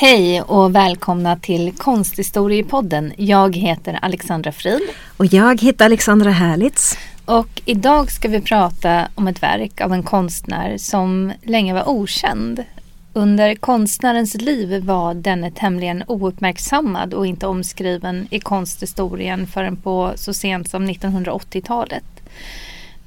Hej och välkomna till Konsthistoriepodden. Jag heter Alexandra Frid. Och jag heter Alexandra Härlitz. Och idag ska vi prata om ett verk av en konstnär som länge var okänd. Under konstnärens liv var denne tämligen ouppmärksammad och inte omskriven i konsthistorien förrän på så sent som 1980-talet.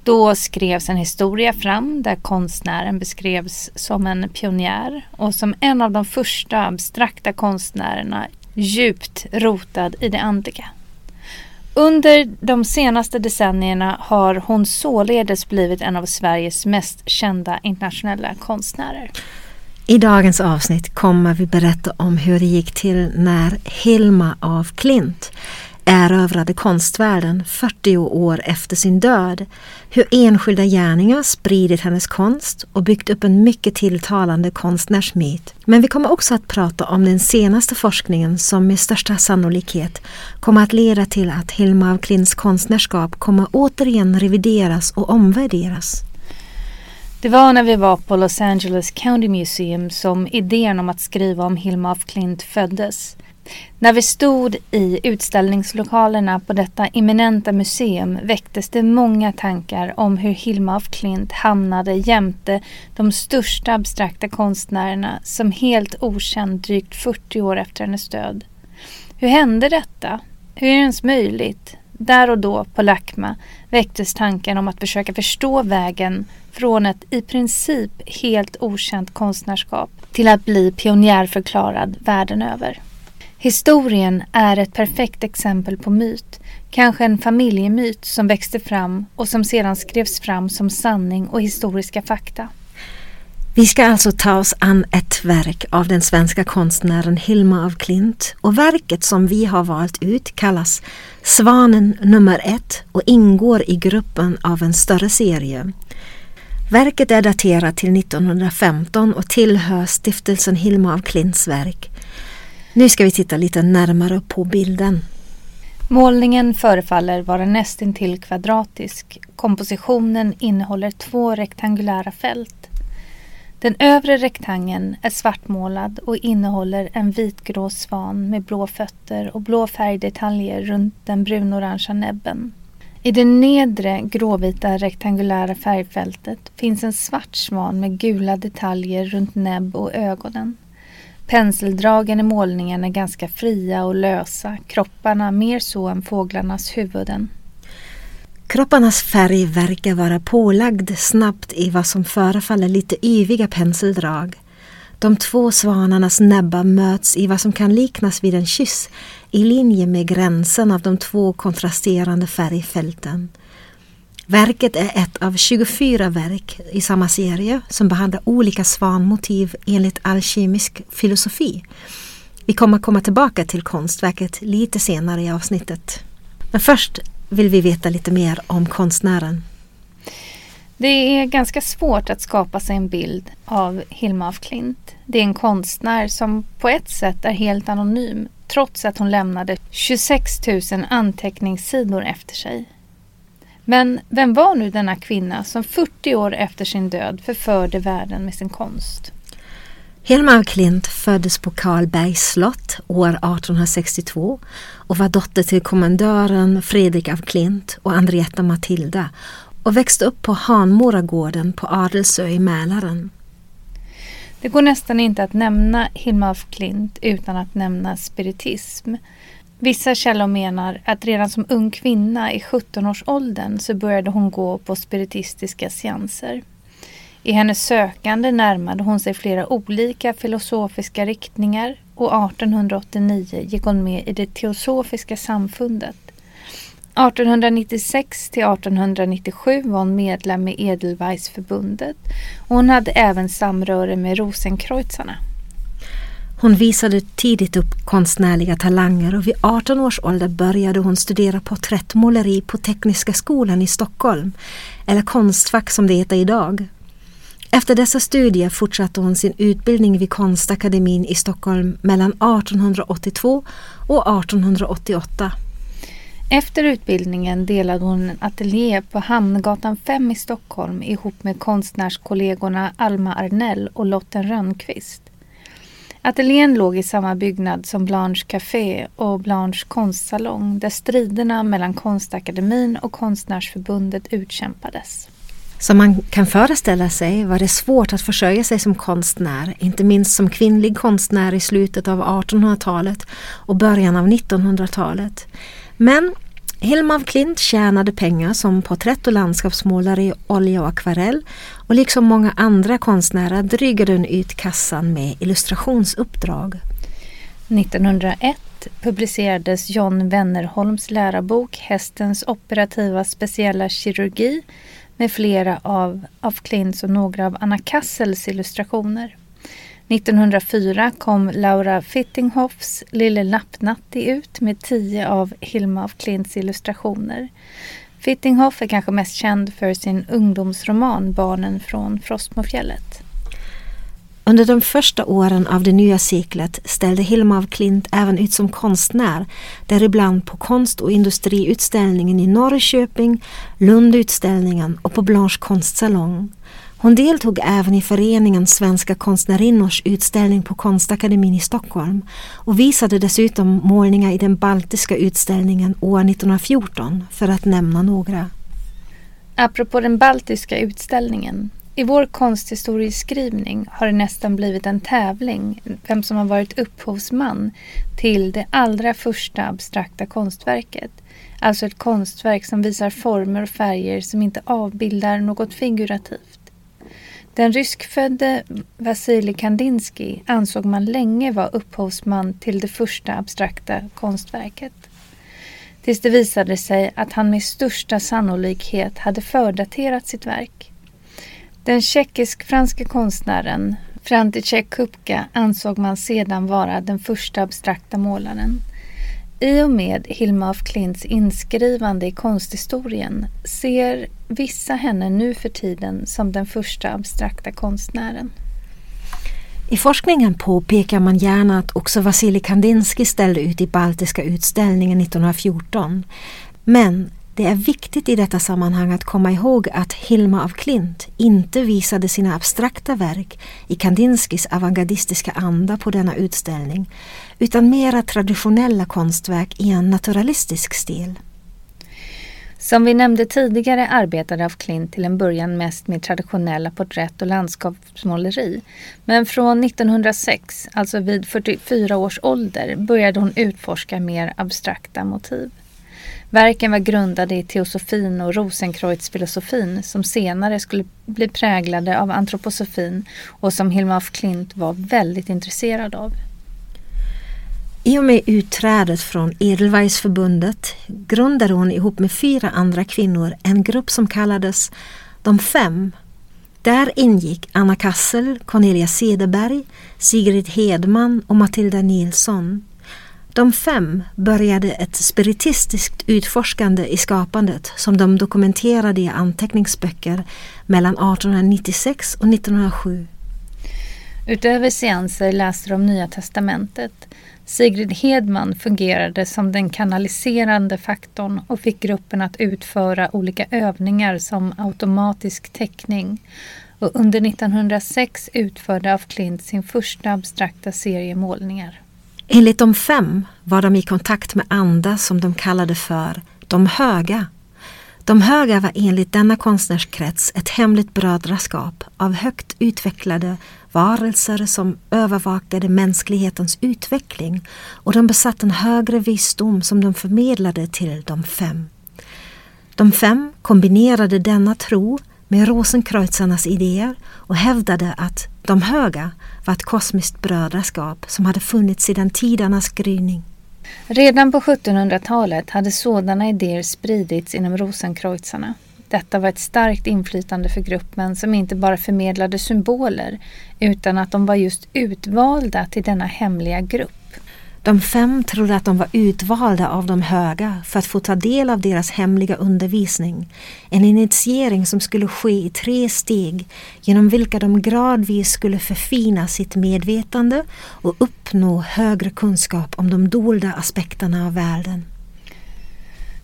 Då skrevs en historia fram där konstnären beskrevs som en pionjär och som en av de första abstrakta konstnärerna djupt rotad i det andliga. Under de senaste decennierna har hon således blivit en av Sveriges mest kända internationella konstnärer. I dagens avsnitt kommer vi berätta om hur det gick till när Hilma af Klint erövrade konstvärlden 40 år efter sin död. Hur enskilda gärningar spridit hennes konst och byggt upp en mycket tilltalande konstnärsmyt. Men vi kommer också att prata om den senaste forskningen som med största sannolikhet kommer att leda till att Hilma af Klints konstnärskap kommer återigen revideras och omvärderas. Det var när vi var på Los Angeles County Museum som idén om att skriva om Hilma af Klint föddes. När vi stod i utställningslokalerna på detta eminenta museum väcktes det många tankar om hur Hilma af Klint hamnade jämte de största abstrakta konstnärerna som helt okänd drygt 40 år efter hennes död. Hur hände detta? Hur är det ens möjligt? Där och då på Lakma väcktes tanken om att försöka förstå vägen från ett i princip helt okänt konstnärskap till att bli pionjärförklarad världen över. Historien är ett perfekt exempel på myt. Kanske en familjemyt som växte fram och som sedan skrevs fram som sanning och historiska fakta. Vi ska alltså ta oss an ett verk av den svenska konstnären Hilma af Klint och verket som vi har valt ut kallas Svanen nummer ett och ingår i gruppen av en större serie. Verket är daterat till 1915 och tillhör stiftelsen Hilma af Klints verk. Nu ska vi titta lite närmare på bilden. Målningen förefaller vara nästintill kvadratisk. Kompositionen innehåller två rektangulära fält. Den övre rektangeln är svartmålad och innehåller en vitgrå svan med blå fötter och blå färgdetaljer runt den brunorangea näbben. I det nedre gråvita rektangulära färgfältet finns en svart svan med gula detaljer runt näbb och ögonen. Penseldragen i målningen är ganska fria och lösa, kropparna mer så än fåglarnas huvuden. Kropparnas färg verkar vara pålagd snabbt i vad som förefaller lite yviga penseldrag. De två svanarnas näbbar möts i vad som kan liknas vid en kyss i linje med gränsen av de två kontrasterande färgfälten. Verket är ett av 24 verk i samma serie som behandlar olika svanmotiv enligt alkemisk filosofi. Vi kommer komma tillbaka till konstverket lite senare i avsnittet. Men först vill vi veta lite mer om konstnären. Det är ganska svårt att skapa sig en bild av Hilma af Klint. Det är en konstnär som på ett sätt är helt anonym trots att hon lämnade 26 000 anteckningssidor efter sig. Men vem var nu denna kvinna som 40 år efter sin död förförde världen med sin konst? Hilma af Klint föddes på Karlbergs slott år 1862 och var dotter till kommendören Fredrik af Klint och Andrietta Matilda och växte upp på Hanmoragården på Adelsö i Mälaren. Det går nästan inte att nämna Hilma af Klint utan att nämna spiritism. Vissa källor menar att redan som ung kvinna i 17-årsåldern så började hon gå på spiritistiska seanser. I hennes sökande närmade hon sig flera olika filosofiska riktningar och 1889 gick hon med i det teosofiska samfundet. 1896 till 1897 var hon medlem i Edelweissförbundet och hon hade även samröre med Rosenkreuzarna. Hon visade tidigt upp konstnärliga talanger och vid 18 års ålder började hon studera porträttmåleri på Tekniska skolan i Stockholm, eller Konstfack som det heter idag. Efter dessa studier fortsatte hon sin utbildning vid Konstakademin i Stockholm mellan 1882 och 1888. Efter utbildningen delade hon en ateljé på Hamngatan 5 i Stockholm ihop med konstnärskollegorna Alma Arnell och Lotten Rönnqvist. Ateljén låg i samma byggnad som Blanche Café och Blanche konstsalong där striderna mellan Konstakademin och Konstnärsförbundet utkämpades. Som man kan föreställa sig var det svårt att försörja sig som konstnär, inte minst som kvinnlig konstnär i slutet av 1800-talet och början av 1900-talet. Men Hilma af Klint tjänade pengar som porträtt och landskapsmålare i olja och akvarell och liksom många andra konstnärer drygade hon ut kassan med illustrationsuppdrag. 1901 publicerades John Wennerholms lärarbok Hästens operativa speciella kirurgi med flera av af Klints och några av Anna Kassels illustrationer. 1904 kom Laura Fittinghoffs Lille Lappnatti ut med tio av Hilma af Klints illustrationer. Fittinghoff är kanske mest känd för sin ungdomsroman Barnen från Frostmofjället. Under de första åren av det nya seklet ställde Hilma af Klint även ut som konstnär, däribland på konst och industriutställningen i Norrköping, Lundutställningen och på Blanche konstsalong. Hon deltog även i föreningen Svenska konstnärinnors utställning på Konstakademin i Stockholm och visade dessutom målningar i den baltiska utställningen år 1914 för att nämna några. Apropå den baltiska utställningen. I vår konsthistorieskrivning har det nästan blivit en tävling vem som har varit upphovsman till det allra första abstrakta konstverket. Alltså ett konstverk som visar former och färger som inte avbildar något figurativt. Den ryskfödde Vasilij Kandinsky ansåg man länge vara upphovsman till det första abstrakta konstverket. Tills det visade sig att han med största sannolikhet hade fördaterat sitt verk. Den tjeckisk-franske konstnären František Kupka ansåg man sedan vara den första abstrakta målaren. I och med Hilma af Klints inskrivande i konsthistorien ser vissa henne nu för tiden som den första abstrakta konstnären. I forskningen påpekar man gärna att också Vasilij Kandinsky ställde ut i Baltiska utställningen 1914. Men det är viktigt i detta sammanhang att komma ihåg att Hilma af Klint inte visade sina abstrakta verk i Kandinskys avantgardistiska anda på denna utställning utan mera traditionella konstverk i en naturalistisk stil. Som vi nämnde tidigare arbetade af Klint till en början mest med traditionella porträtt och landskapsmåleri. Men från 1906, alltså vid 44 års ålder, började hon utforska mer abstrakta motiv. Verken var grundade i teosofin och Rosenkreuzfilosofin som senare skulle bli präglade av antroposofin och som Hilma af Klint var väldigt intresserad av. I och med utträdet från Edelweissförbundet grundade hon ihop med fyra andra kvinnor en grupp som kallades De fem. Där ingick Anna Kassel, Cornelia Cederberg, Sigrid Hedman och Matilda Nilsson. De fem började ett spiritistiskt utforskande i skapandet som de dokumenterade i anteckningsböcker mellan 1896 och 1907. Utöver seanser läste de Nya testamentet. Sigrid Hedman fungerade som den kanaliserande faktorn och fick gruppen att utföra olika övningar som automatisk teckning. Och under 1906 utförde af Klint sin första abstrakta serie målningar. Enligt de fem var de i kontakt med andra som de kallade för de höga. De höga var enligt denna konstnärskrets ett hemligt brödraskap av högt utvecklade varelser som övervakade mänsklighetens utveckling och de besatt en högre visdom som de förmedlade till de fem. De fem kombinerade denna tro med Rosenkreuzarnas idéer och hävdade att de höga var ett kosmiskt brödraskap som hade funnits sedan tidernas gryning. Redan på 1700-talet hade sådana idéer spridits inom rosenkreutzarna. Detta var ett starkt inflytande för gruppen som inte bara förmedlade symboler utan att de var just utvalda till denna hemliga grupp. De fem trodde att de var utvalda av de höga för att få ta del av deras hemliga undervisning. En initiering som skulle ske i tre steg genom vilka de gradvis skulle förfina sitt medvetande och uppnå högre kunskap om de dolda aspekterna av världen.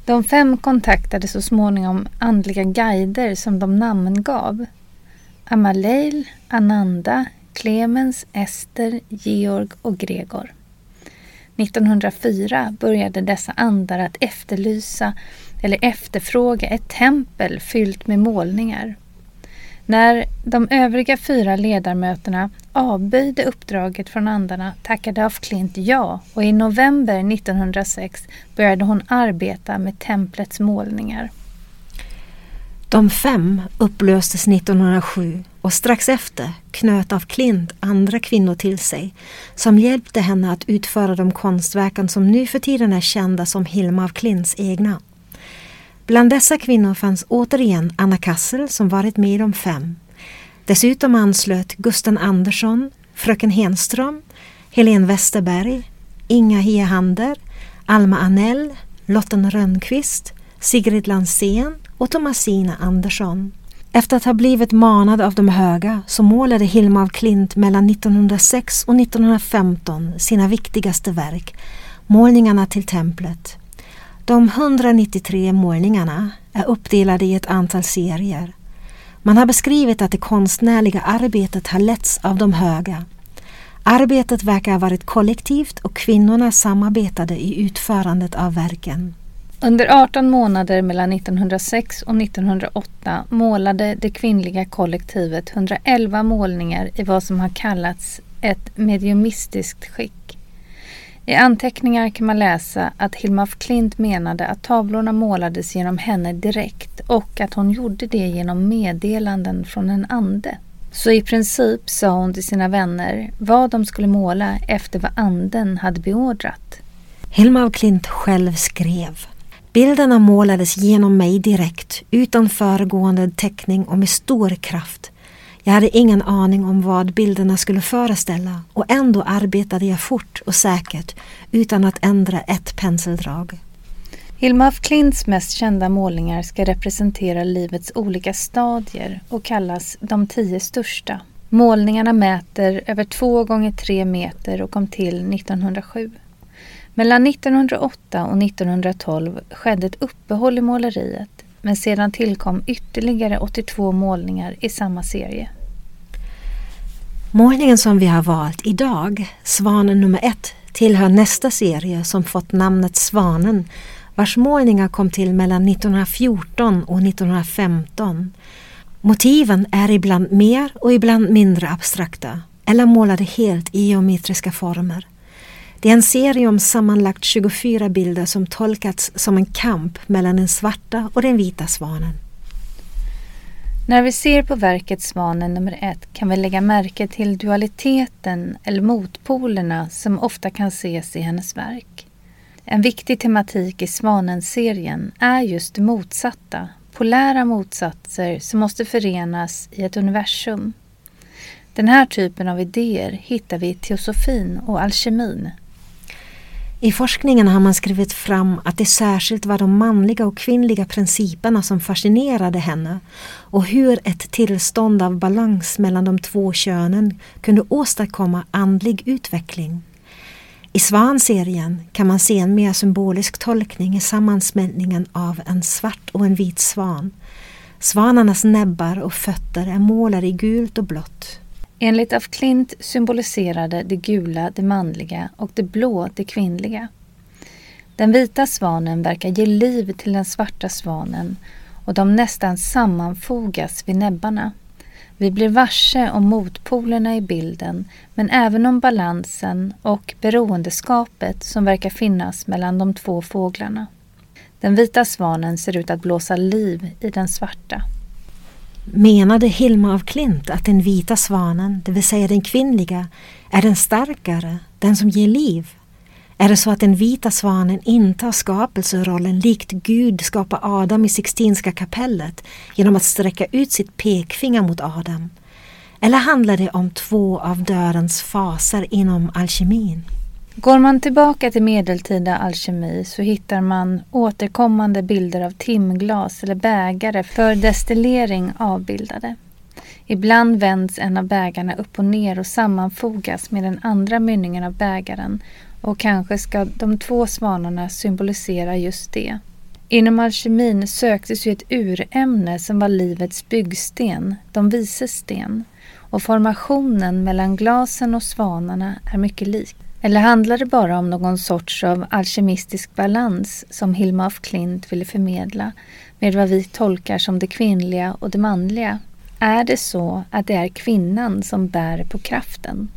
De fem kontaktade så småningom andliga guider som de namngav. Amaleil, Ananda, Clemens, Ester, Georg och Gregor. 1904 började dessa andar att efterlysa eller efterfråga ett tempel fyllt med målningar. När de övriga fyra ledamöterna avböjde uppdraget från andarna tackade af Klint ja och i november 1906 började hon arbeta med templets målningar. De fem upplöstes 1907 och strax efter knöt af Klint andra kvinnor till sig som hjälpte henne att utföra de konstverken som nu för tiden är kända som Hilma af Klints egna. Bland dessa kvinnor fanns återigen Anna Kassel som varit med i de fem. Dessutom anslöt Gusten Andersson, Fröken Henström, Helene Westerberg, Inga Hiehander, Alma Anell, Lotten Rönnqvist, Sigrid Lansén och Thomasina Andersson. Efter att ha blivit manad av de höga så målade Hilma af Klint mellan 1906 och 1915 sina viktigaste verk, målningarna till templet. De 193 målningarna är uppdelade i ett antal serier. Man har beskrivit att det konstnärliga arbetet har letts av de höga. Arbetet verkar ha varit kollektivt och kvinnorna samarbetade i utförandet av verken. Under 18 månader mellan 1906 och 1908 målade det kvinnliga kollektivet 111 målningar i vad som har kallats ett mediumistiskt skick. I anteckningar kan man läsa att Hilma af Klint menade att tavlorna målades genom henne direkt och att hon gjorde det genom meddelanden från en ande. Så i princip sa hon till sina vänner vad de skulle måla efter vad anden hade beordrat. Hilma af Klint själv skrev Bilderna målades genom mig direkt, utan föregående teckning och med stor kraft. Jag hade ingen aning om vad bilderna skulle föreställa och ändå arbetade jag fort och säkert utan att ändra ett penseldrag. Hilma af Klints mest kända målningar ska representera livets olika stadier och kallas de tio största. Målningarna mäter över två gånger tre meter och kom till 1907. Mellan 1908 och 1912 skedde ett uppehåll i måleriet men sedan tillkom ytterligare 82 målningar i samma serie. Målningen som vi har valt idag, Svanen nummer ett, tillhör nästa serie som fått namnet Svanen vars målningar kom till mellan 1914 och 1915. Motiven är ibland mer och ibland mindre abstrakta eller målade helt i geometriska former. Det är en serie om sammanlagt 24 bilder som tolkats som en kamp mellan den svarta och den vita svanen. När vi ser på verket Svanen nummer ett kan vi lägga märke till dualiteten eller motpolerna som ofta kan ses i hennes verk. En viktig tematik i Svanen-serien är just det motsatta, polära motsatser som måste förenas i ett universum. Den här typen av idéer hittar vi i teosofin och alkemin i forskningen har man skrivit fram att det särskilt var de manliga och kvinnliga principerna som fascinerade henne och hur ett tillstånd av balans mellan de två könen kunde åstadkomma andlig utveckling. I Svanserien kan man se en mer symbolisk tolkning i sammansmältningen av en svart och en vit svan. Svanarnas näbbar och fötter är målade i gult och blått. Enligt af Klint symboliserade det gula det manliga och det blå det kvinnliga. Den vita svanen verkar ge liv till den svarta svanen och de nästan sammanfogas vid näbbarna. Vi blir varse om motpolerna i bilden men även om balansen och beroendeskapet som verkar finnas mellan de två fåglarna. Den vita svanen ser ut att blåsa liv i den svarta. Menade Hilma af Klint att den vita svanen, det vill säga den kvinnliga, är den starkare, den som ger liv? Är det så att den vita svanen intar skapelserollen likt Gud skapar Adam i Sixtinska kapellet genom att sträcka ut sitt pekfinger mot Adam? Eller handlar det om två av dödens faser inom alkemin? Går man tillbaka till medeltida alkemi så hittar man återkommande bilder av timglas eller bägare för destillering avbildade. Ibland vänds en av bägarna upp och ner och sammanfogas med den andra mynningen av bägaren och kanske ska de två svanarna symbolisera just det. Inom alkemin söktes ju ett urämne som var livets byggsten, de vises sten, och formationen mellan glasen och svanarna är mycket lik. Eller handlar det bara om någon sorts av alkemistisk balans som Hilma af Klint ville förmedla med vad vi tolkar som det kvinnliga och det manliga? Är det så att det är kvinnan som bär på kraften?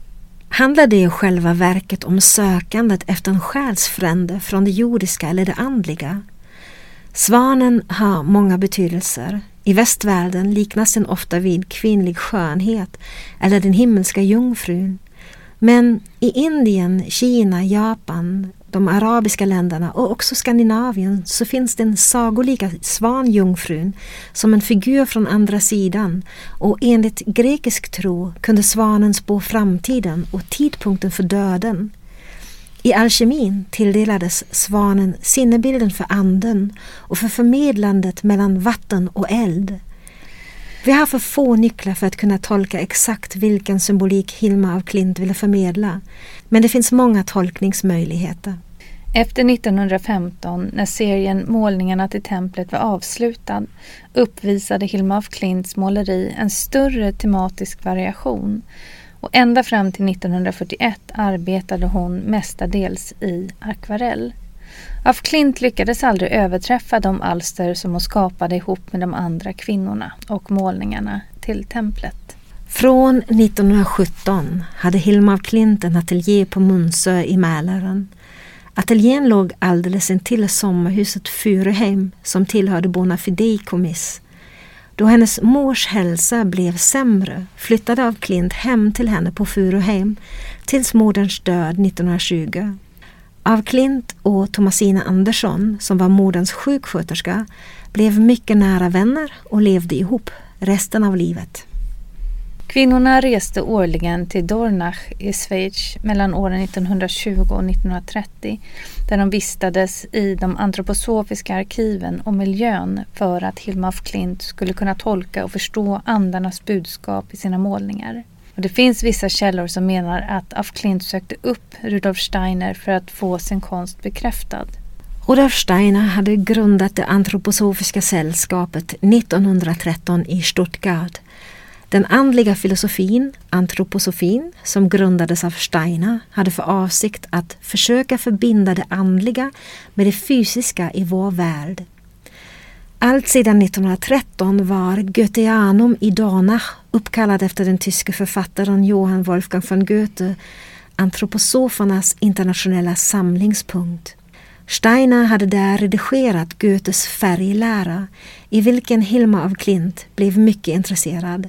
Handlar det i själva verket om sökandet efter en själsfrände från det jordiska eller det andliga? Svanen har många betydelser. I västvärlden liknas den ofta vid kvinnlig skönhet eller den himmelska jungfrun. Men i Indien, Kina, Japan, de arabiska länderna och också Skandinavien så finns den sagolika svanjungfrun som en figur från andra sidan och enligt grekisk tro kunde svanen spå framtiden och tidpunkten för döden. I alkemin tilldelades svanen sinnebilden för anden och för förmedlandet mellan vatten och eld. Vi har för få nycklar för att kunna tolka exakt vilken symbolik Hilma av Klint ville förmedla, men det finns många tolkningsmöjligheter. Efter 1915, när serien Målningarna till templet var avslutad, uppvisade Hilma af Klints måleri en större tematisk variation och ända fram till 1941 arbetade hon mestadels i akvarell. Af Klint lyckades aldrig överträffa de alster som hon skapade ihop med de andra kvinnorna och målningarna till templet. Från 1917 hade Hilma af Klint en ateljé på Munsö i Mälaren. Ateljén låg alldeles intill sommarhuset Furuheim som tillhörde Bonafideikommiss. Då hennes mors hälsa blev sämre flyttade af Klint hem till henne på Furuheim tills moderns död 1920. Av Klint och Thomasina Andersson, som var moderns sjuksköterska, blev mycket nära vänner och levde ihop resten av livet. Kvinnorna reste årligen till Dornach i Schweiz mellan åren 1920 och 1930 där de vistades i de antroposofiska arkiven och miljön för att Hilma af Klint skulle kunna tolka och förstå andarnas budskap i sina målningar. Och det finns vissa källor som menar att af Klint sökte upp Rudolf Steiner för att få sin konst bekräftad. Rudolf Steiner hade grundat det antroposofiska sällskapet 1913 i Stuttgart den andliga filosofin, antroposofin, som grundades av Steiner, hade för avsikt att försöka förbinda det andliga med det fysiska i vår värld. Allt sedan 1913 var Goetheanum i Dana uppkallad efter den tyske författaren Johann Wolfgang von Goethe, antroposofernas internationella samlingspunkt. Steiner hade där redigerat Goethes färglära i vilken Hilma af Klint blev mycket intresserad.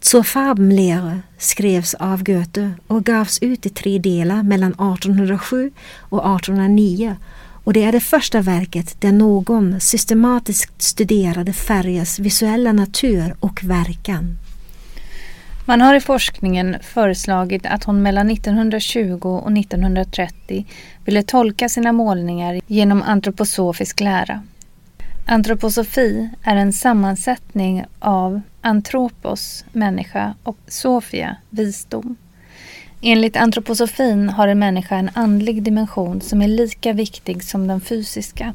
Zur Farbenlehre skrevs av Goethe och gavs ut i tre delar mellan 1807 och 1809 och det är det första verket där någon systematiskt studerade färgers visuella natur och verkan. Man har i forskningen föreslagit att hon mellan 1920 och 1930 ville tolka sina målningar genom antroposofisk lära. Antroposofi är en sammansättning av antropos, människa, och sofia, visdom. Enligt antroposofin har en människa en andlig dimension som är lika viktig som den fysiska,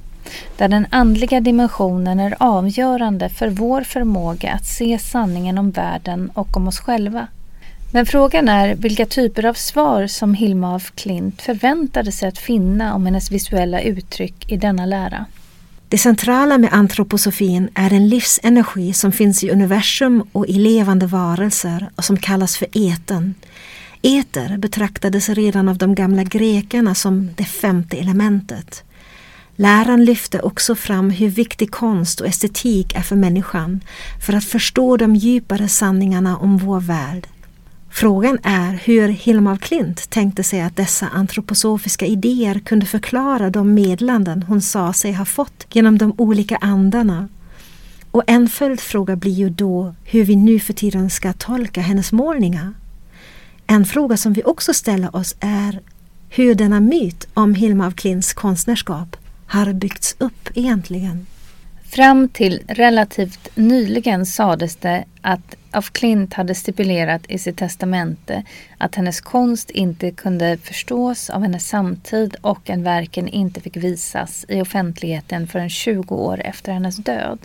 där den andliga dimensionen är avgörande för vår förmåga att se sanningen om världen och om oss själva. Men frågan är vilka typer av svar som Hilma af Klint förväntade sig att finna om hennes visuella uttryck i denna lära. Det centrala med antroposofin är en livsenergi som finns i universum och i levande varelser och som kallas för eten. Eter betraktades redan av de gamla grekerna som det femte elementet. Läran lyfte också fram hur viktig konst och estetik är för människan för att förstå de djupare sanningarna om vår värld. Frågan är hur Hilma af Klint tänkte sig att dessa antroposofiska idéer kunde förklara de meddelanden hon sa sig ha fått genom de olika andarna. Och en följdfråga blir ju då hur vi nu för tiden ska tolka hennes målningar. En fråga som vi också ställer oss är hur denna myt om Hilma af Klints konstnärskap har byggts upp egentligen. Fram till relativt nyligen sades det att af Klint hade stipulerat i sitt testamente att hennes konst inte kunde förstås av hennes samtid och att verken inte fick visas i offentligheten förrän 20 år efter hennes död.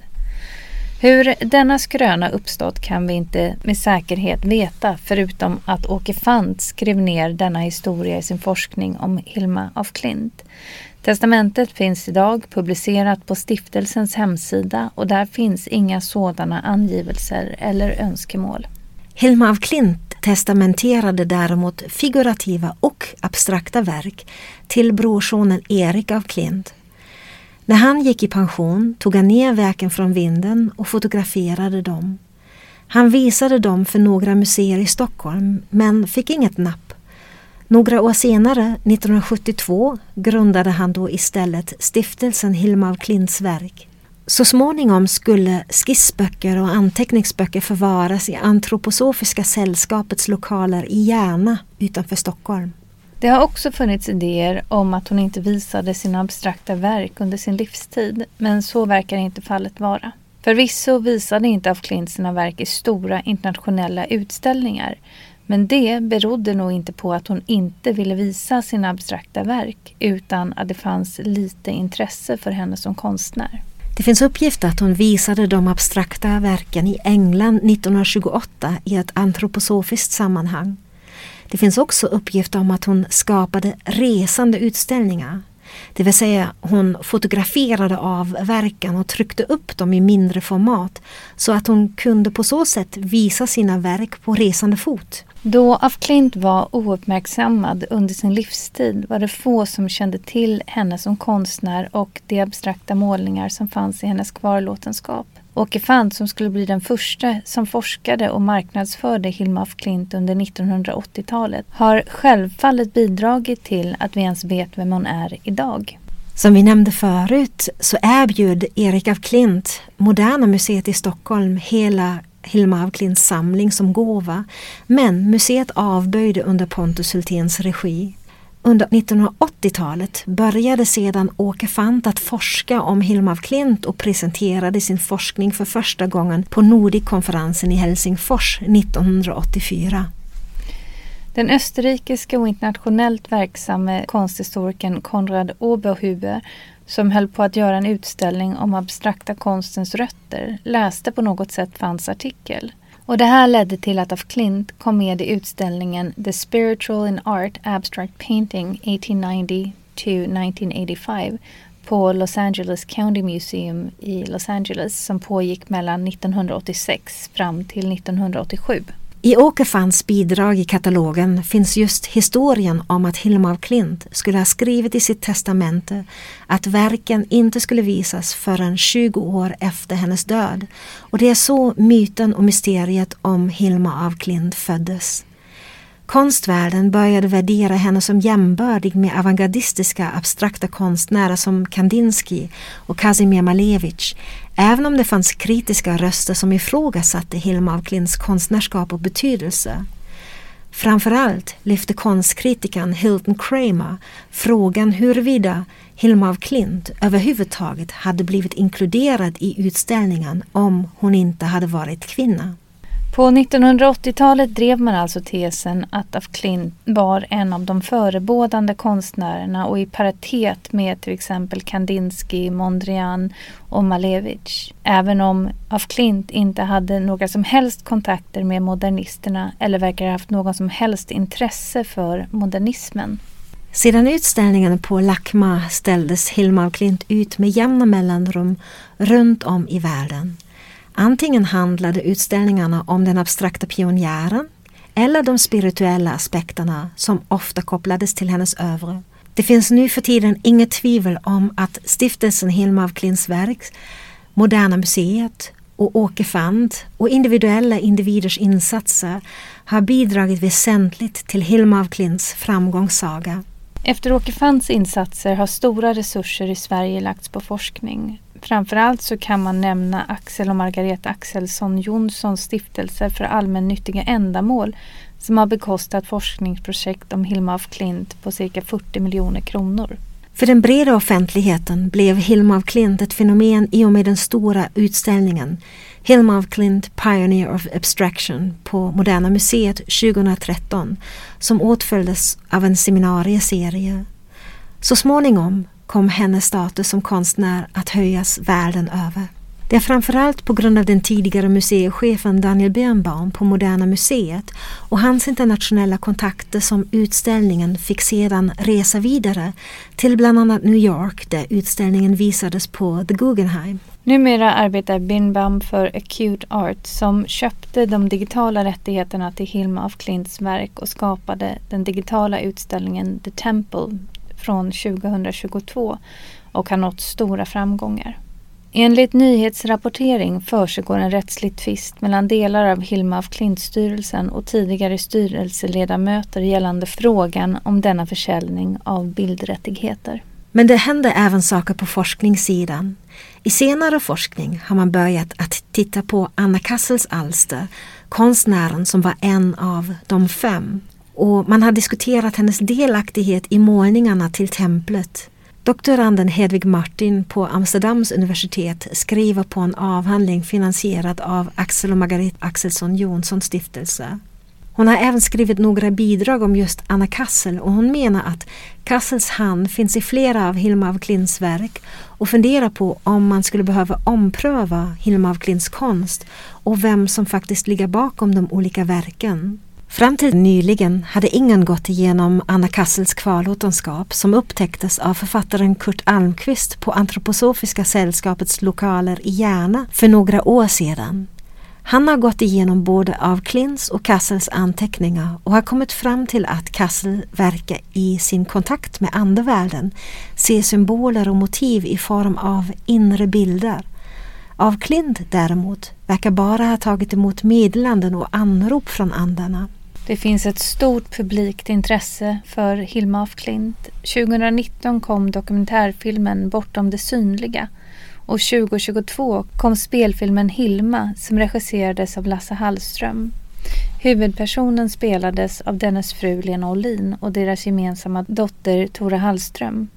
Hur denna skröna uppstått kan vi inte med säkerhet veta förutom att Åke Fant skrev ner denna historia i sin forskning om Hilma af Klint. Testamentet finns idag publicerat på stiftelsens hemsida och där finns inga sådana angivelser eller önskemål. Hilma af Klint testamenterade däremot figurativa och abstrakta verk till brorsonen Erik af Klint. När han gick i pension tog han ner verken från vinden och fotograferade dem. Han visade dem för några museer i Stockholm men fick inget napp. Några år senare, 1972, grundade han då istället stiftelsen Hilma af Klints verk. Så småningom skulle skissböcker och anteckningsböcker förvaras i Antroposofiska sällskapets lokaler i Järna utanför Stockholm. Det har också funnits idéer om att hon inte visade sina abstrakta verk under sin livstid, men så verkar inte fallet vara. Förvisso visade inte af Klint sina verk i stora internationella utställningar, men det berodde nog inte på att hon inte ville visa sina abstrakta verk utan att det fanns lite intresse för henne som konstnär. Det finns uppgifter att hon visade de abstrakta verken i England 1928 i ett antroposofiskt sammanhang. Det finns också uppgifter om att hon skapade resande utställningar. Det vill säga hon fotograferade av verken och tryckte upp dem i mindre format så att hon kunde på så sätt visa sina verk på resande fot. Då af Klint var ouppmärksammad under sin livstid var det få som kände till henne som konstnär och de abstrakta målningar som fanns i hennes kvarlåtenskap. Åke Fant som skulle bli den första som forskade och marknadsförde Hilma af Klint under 1980-talet har självfallet bidragit till att vi ens vet vem hon är idag. Som vi nämnde förut så erbjöd Erik af Klint Moderna Museet i Stockholm hela Hilma af Klints samling som gåva men museet avböjde under Pontus Hulténs regi. Under 1980-talet började sedan Åke Fant att forska om Hilma af Klint och presenterade sin forskning för första gången på Nordic-konferensen i Helsingfors 1984. Den österrikiska och internationellt verksamme konsthistorikern Konrad Oberhuber som höll på att göra en utställning om abstrakta konstens rötter läste på något sätt Fants artikel. Och det här ledde till att af Klint kom med i utställningen The Spiritual in Art Abstract Painting 1890 to 1985 på Los Angeles County Museum i Los Angeles som pågick mellan 1986 fram till 1987. I Åkerfans bidrag i katalogen finns just historien om att Hilma af Klint skulle ha skrivit i sitt testamente att verken inte skulle visas förrän 20 år efter hennes död. Och det är så myten och mysteriet om Hilma af Klint föddes. Konstvärlden började värdera henne som jämbördig med avantgardistiska abstrakta konstnärer som Kandinsky och Kazimir Malevich, även om det fanns kritiska röster som ifrågasatte Hilma af Klints konstnärskap och betydelse. Framförallt lyfte konstkritikern Hilton Kramer frågan huruvida Hilma af Klint överhuvudtaget hade blivit inkluderad i utställningen om hon inte hade varit kvinna. På 1980-talet drev man alltså tesen att af Klint var en av de förebådande konstnärerna och i paritet med till exempel Kandinsky, Mondrian och Malevich. Även om af Klint inte hade några som helst kontakter med modernisterna eller verkar ha haft något som helst intresse för modernismen. Sedan utställningen på Lakma ställdes Hilma af Klint ut med jämna mellanrum runt om i världen. Antingen handlade utställningarna om den abstrakta pionjären eller de spirituella aspekterna som ofta kopplades till hennes övre. Det finns nu för tiden inget tvivel om att stiftelsen Hilma af Klints verk, Moderna Museet och Åke Fand och individuella individers insatser har bidragit väsentligt till Hilma af Klints framgångssaga. Efter Åke Fands insatser har stora resurser i Sverige lagts på forskning. Framförallt så kan man nämna Axel och Margareta Axelsson Jonssons stiftelse för allmännyttiga ändamål som har bekostat forskningsprojekt om Hilma af Klint på cirka 40 miljoner kronor. För den breda offentligheten blev Hilma af Klint ett fenomen i och med den stora utställningen Hilma af Klint Pioneer of Abstraction på Moderna Museet 2013 som åtföljdes av en seminarieserie. Så småningom kom hennes status som konstnär att höjas världen över. Det är framförallt på grund av den tidigare museichefen Daniel Birnbaum på Moderna Museet och hans internationella kontakter som utställningen fick sedan resa vidare till bland annat New York där utställningen visades på The Guggenheim. Numera arbetar Birnbaum för Acute Art som köpte de digitala rättigheterna till Hilma af Klints verk och skapade den digitala utställningen The Temple från 2022 och har nått stora framgångar. Enligt nyhetsrapportering försiggår en rättslig tvist mellan delar av Hilma af Klint-styrelsen och tidigare styrelseledamöter gällande frågan om denna försäljning av bildrättigheter. Men det händer även saker på forskningssidan. I senare forskning har man börjat att titta på Anna Kassels alster, konstnären som var en av de fem. Och man har diskuterat hennes delaktighet i målningarna till templet. Doktoranden Hedvig Martin på Amsterdams universitet skriver på en avhandling finansierad av Axel och Margaret Axelsson Jonssons stiftelse. Hon har även skrivit några bidrag om just Anna Kassel och hon menar att Kassels hand finns i flera av Hilma af Klints verk och funderar på om man skulle behöva ompröva Hilma af Klints konst och vem som faktiskt ligger bakom de olika verken. Fram till nyligen hade ingen gått igenom Anna Kassels kvarlåtenskap som upptäcktes av författaren Kurt Almqvist på Antroposofiska sällskapets lokaler i Järna för några år sedan. Han har gått igenom både av Klins och Kassels anteckningar och har kommit fram till att Kassel verkar i sin kontakt med andevärlden se symboler och motiv i form av inre bilder. Av Klint däremot verkar bara ha tagit emot meddelanden och anrop från andarna. Det finns ett stort publikt intresse för Hilma af Klint. 2019 kom dokumentärfilmen Bortom det synliga och 2022 kom spelfilmen Hilma som regisserades av Lasse Hallström. Huvudpersonen spelades av dennes fru Lena Olin och deras gemensamma dotter Tora Hallström.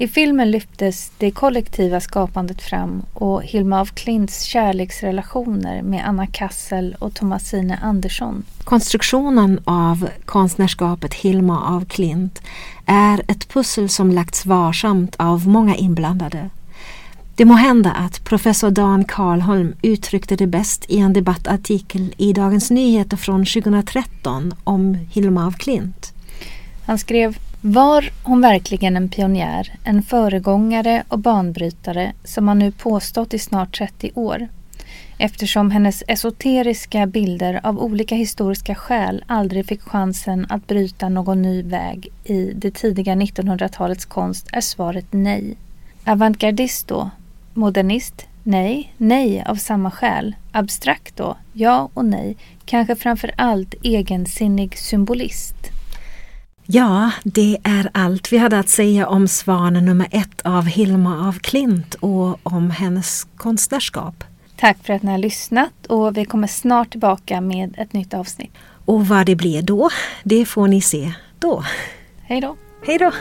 I filmen lyftes det kollektiva skapandet fram och Hilma af Klints kärleksrelationer med Anna Kassel och Thomasine Andersson. Konstruktionen av konstnärskapet Hilma af Klint är ett pussel som lagts varsamt av många inblandade. Det må hända att professor Dan Karlholm uttryckte det bäst i en debattartikel i Dagens Nyheter från 2013 om Hilma af Klint. Han skrev var hon verkligen en pionjär, en föregångare och banbrytare som man nu påstått i snart 30 år? Eftersom hennes esoteriska bilder av olika historiska skäl aldrig fick chansen att bryta någon ny väg i det tidiga 1900-talets konst är svaret nej. Avantgardist då? Modernist? Nej, nej av samma skäl. Abstrakt då? Ja och nej. Kanske framför allt egensinnig symbolist. Ja, det är allt vi hade att säga om svanen nummer ett av Hilma af Klint och om hennes konstnärskap. Tack för att ni har lyssnat och vi kommer snart tillbaka med ett nytt avsnitt. Och vad det blir då, det får ni se då. Hej då! Hej då!